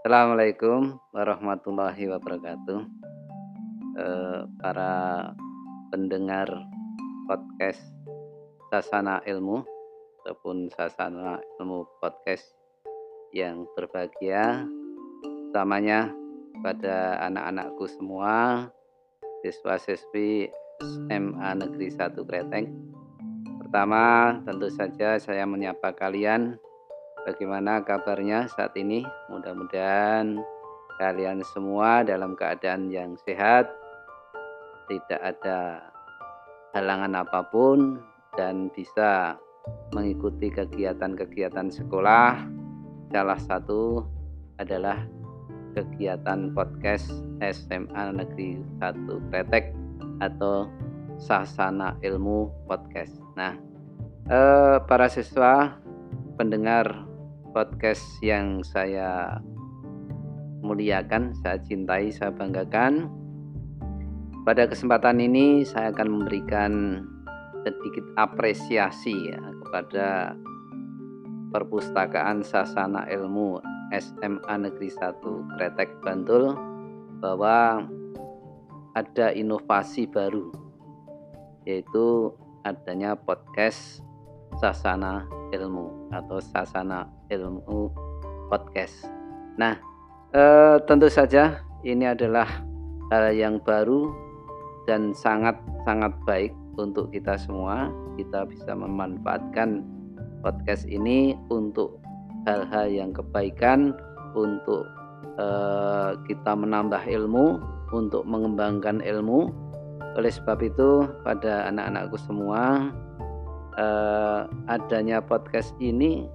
Assalamualaikum warahmatullahi wabarakatuh. Eh, para pendengar podcast Sasana Ilmu ataupun Sasana Ilmu Podcast yang berbahagia, utamanya pada anak-anakku semua, siswa-siswi SMA Negeri 1 Kreteng. Pertama, tentu saja saya menyapa kalian Bagaimana kabarnya saat ini? Mudah-mudahan kalian semua dalam keadaan yang sehat, tidak ada halangan apa pun, dan bisa mengikuti kegiatan-kegiatan sekolah. Salah satu adalah kegiatan podcast SMA Negeri 1 Kretek atau Sasana Ilmu Podcast. Nah, eh, para siswa pendengar podcast yang saya muliakan, saya cintai, saya banggakan. Pada kesempatan ini saya akan memberikan sedikit apresiasi ya, kepada Perpustakaan Sasana Ilmu SMA Negeri 1 Kretek Bantul bahwa ada inovasi baru yaitu adanya podcast Sasana Ilmu atau Sasana ilmu podcast. Nah, eh, tentu saja ini adalah hal yang baru dan sangat-sangat baik untuk kita semua. Kita bisa memanfaatkan podcast ini untuk hal-hal yang kebaikan, untuk eh, kita menambah ilmu, untuk mengembangkan ilmu. Oleh sebab itu, pada anak-anakku semua, eh, adanya podcast ini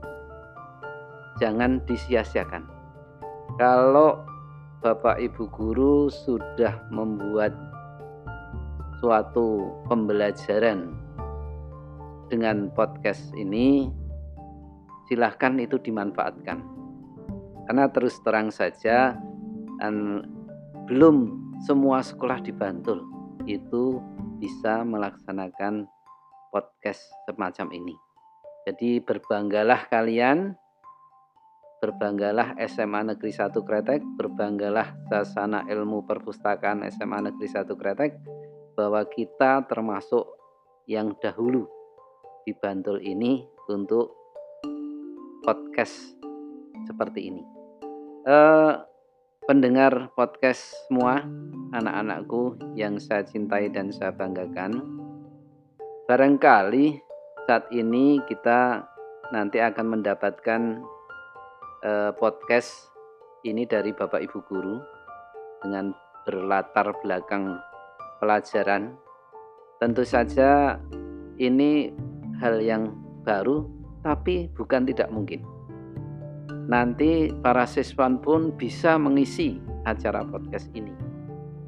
jangan disia-siakan. Kalau Bapak Ibu guru sudah membuat suatu pembelajaran dengan podcast ini, silahkan itu dimanfaatkan. Karena terus terang saja, dan belum semua sekolah di Bantul itu bisa melaksanakan podcast semacam ini. Jadi berbanggalah kalian Berbanggalah SMA Negeri 1 Kretek, berbanggalah Sasana Ilmu Perpustakaan SMA Negeri 1 Kretek bahwa kita termasuk yang dahulu di Bantul ini untuk podcast seperti ini. Eh, pendengar podcast semua, anak-anakku yang saya cintai dan saya banggakan, barangkali saat ini kita nanti akan mendapatkan eh, podcast ini dari Bapak Ibu guru dengan berlatar belakang pelajaran. Tentu saja ini hal yang baru tapi bukan tidak mungkin. Nanti para siswa pun bisa mengisi acara podcast ini.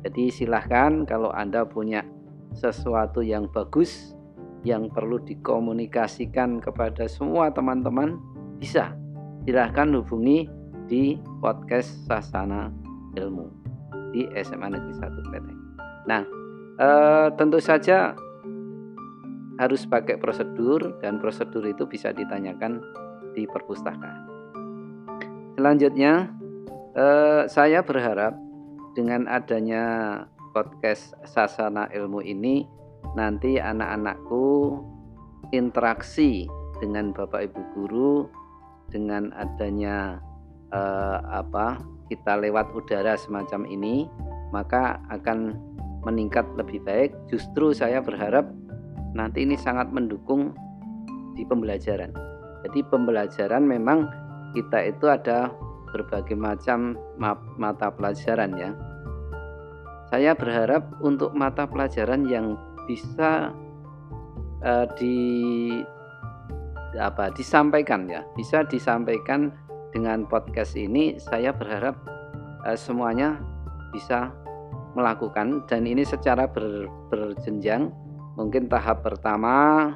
Jadi silahkan kalau Anda punya sesuatu yang bagus yang perlu dikomunikasikan kepada semua teman-teman bisa silahkan hubungi di podcast Sasana Ilmu di SMA Negeri 1 PT. Nah, eh, tentu saja harus pakai prosedur dan prosedur itu bisa ditanyakan di perpustakaan. Selanjutnya, eh, saya berharap dengan adanya podcast Sasana Ilmu ini nanti anak-anakku interaksi dengan Bapak Ibu guru dengan adanya eh, apa kita lewat udara semacam ini maka akan meningkat lebih baik. Justru saya berharap nanti ini sangat mendukung di pembelajaran. Jadi pembelajaran memang kita itu ada berbagai macam mata pelajaran ya. Saya berharap untuk mata pelajaran yang bisa uh, di apa disampaikan ya. Bisa disampaikan dengan podcast ini saya berharap uh, semuanya bisa melakukan. Dan ini secara ber, berjenjang. Mungkin tahap pertama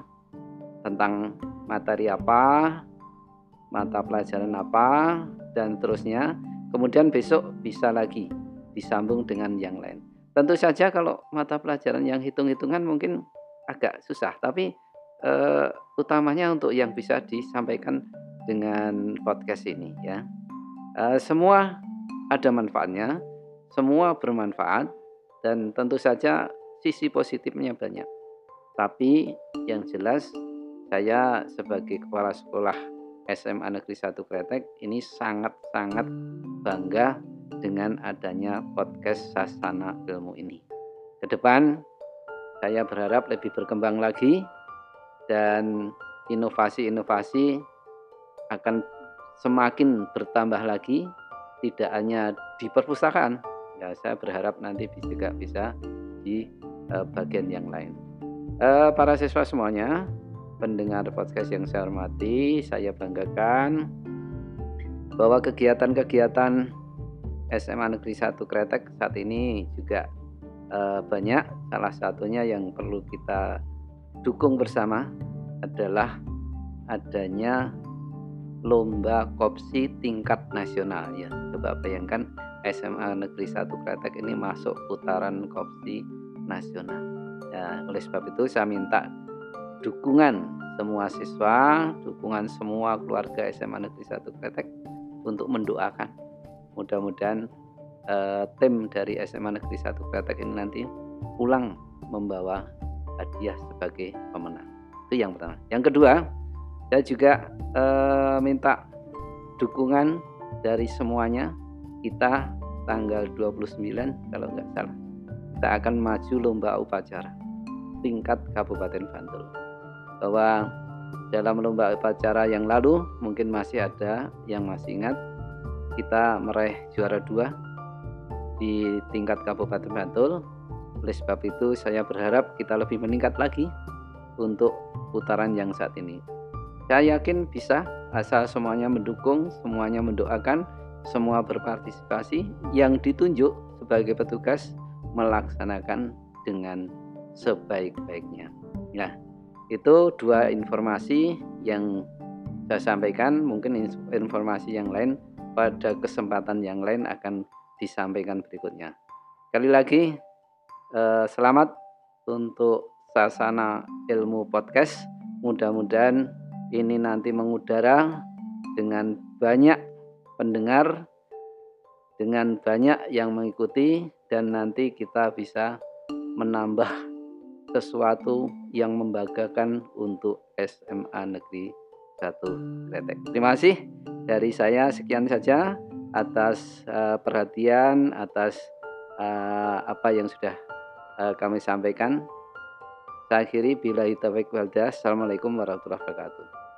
tentang materi apa mata pelajaran apa dan terusnya. Kemudian besok bisa lagi disambung dengan yang lain tentu saja kalau mata pelajaran yang hitung-hitungan mungkin agak susah tapi uh, utamanya untuk yang bisa disampaikan dengan podcast ini ya. Uh, semua ada manfaatnya, semua bermanfaat dan tentu saja sisi positifnya banyak. Tapi yang jelas saya sebagai kepala sekolah SMA Negeri 1 Kretek ini sangat-sangat bangga dengan adanya podcast Sasana Ilmu ini. Ke depan saya berharap lebih berkembang lagi dan inovasi-inovasi akan semakin bertambah lagi tidak hanya di perpustakaan ya saya berharap nanti juga bisa di uh, bagian yang lain uh, para siswa semuanya pendengar podcast yang saya hormati saya banggakan bahwa kegiatan-kegiatan SMA Negeri 1 Kretek saat ini juga uh, banyak salah satunya yang perlu kita dukung bersama adalah adanya lomba kopsi tingkat nasional ya. Coba bayangkan SMA Negeri 1 Kretek ini masuk putaran kopsi nasional. Ya, oleh sebab itu saya minta dukungan semua siswa, dukungan semua keluarga SMA Negeri 1 Kretek untuk mendoakan. Mudah-mudahan eh, tim dari SMA Negeri 1 Kretek ini nanti pulang membawa hadiah sebagai pemenang. Itu yang pertama. Yang kedua, saya juga eh, minta dukungan dari semuanya kita tanggal 29 kalau nggak salah kita akan maju lomba upacara tingkat Kabupaten Bantul bahwa dalam lomba upacara yang lalu mungkin masih ada yang masih ingat kita meraih juara dua di tingkat Kabupaten Bantul oleh sebab itu saya berharap kita lebih meningkat lagi untuk putaran yang saat ini saya yakin bisa asal semuanya mendukung, semuanya mendoakan, semua berpartisipasi yang ditunjuk sebagai petugas melaksanakan dengan sebaik-baiknya. Nah, itu dua informasi yang saya sampaikan. Mungkin informasi yang lain pada kesempatan yang lain akan disampaikan berikutnya. Sekali lagi, eh, selamat untuk Sasana Ilmu Podcast. Mudah-mudahan ini nanti mengudara dengan banyak pendengar, dengan banyak yang mengikuti, dan nanti kita bisa menambah sesuatu yang membanggakan untuk SMA Negeri 1 Kretek. Terima kasih dari saya sekian saja atas uh, perhatian atas uh, apa yang sudah uh, kami sampaikan. Saya akhiri bila taufiq wal Assalamualaikum warahmatullahi wabarakatuh.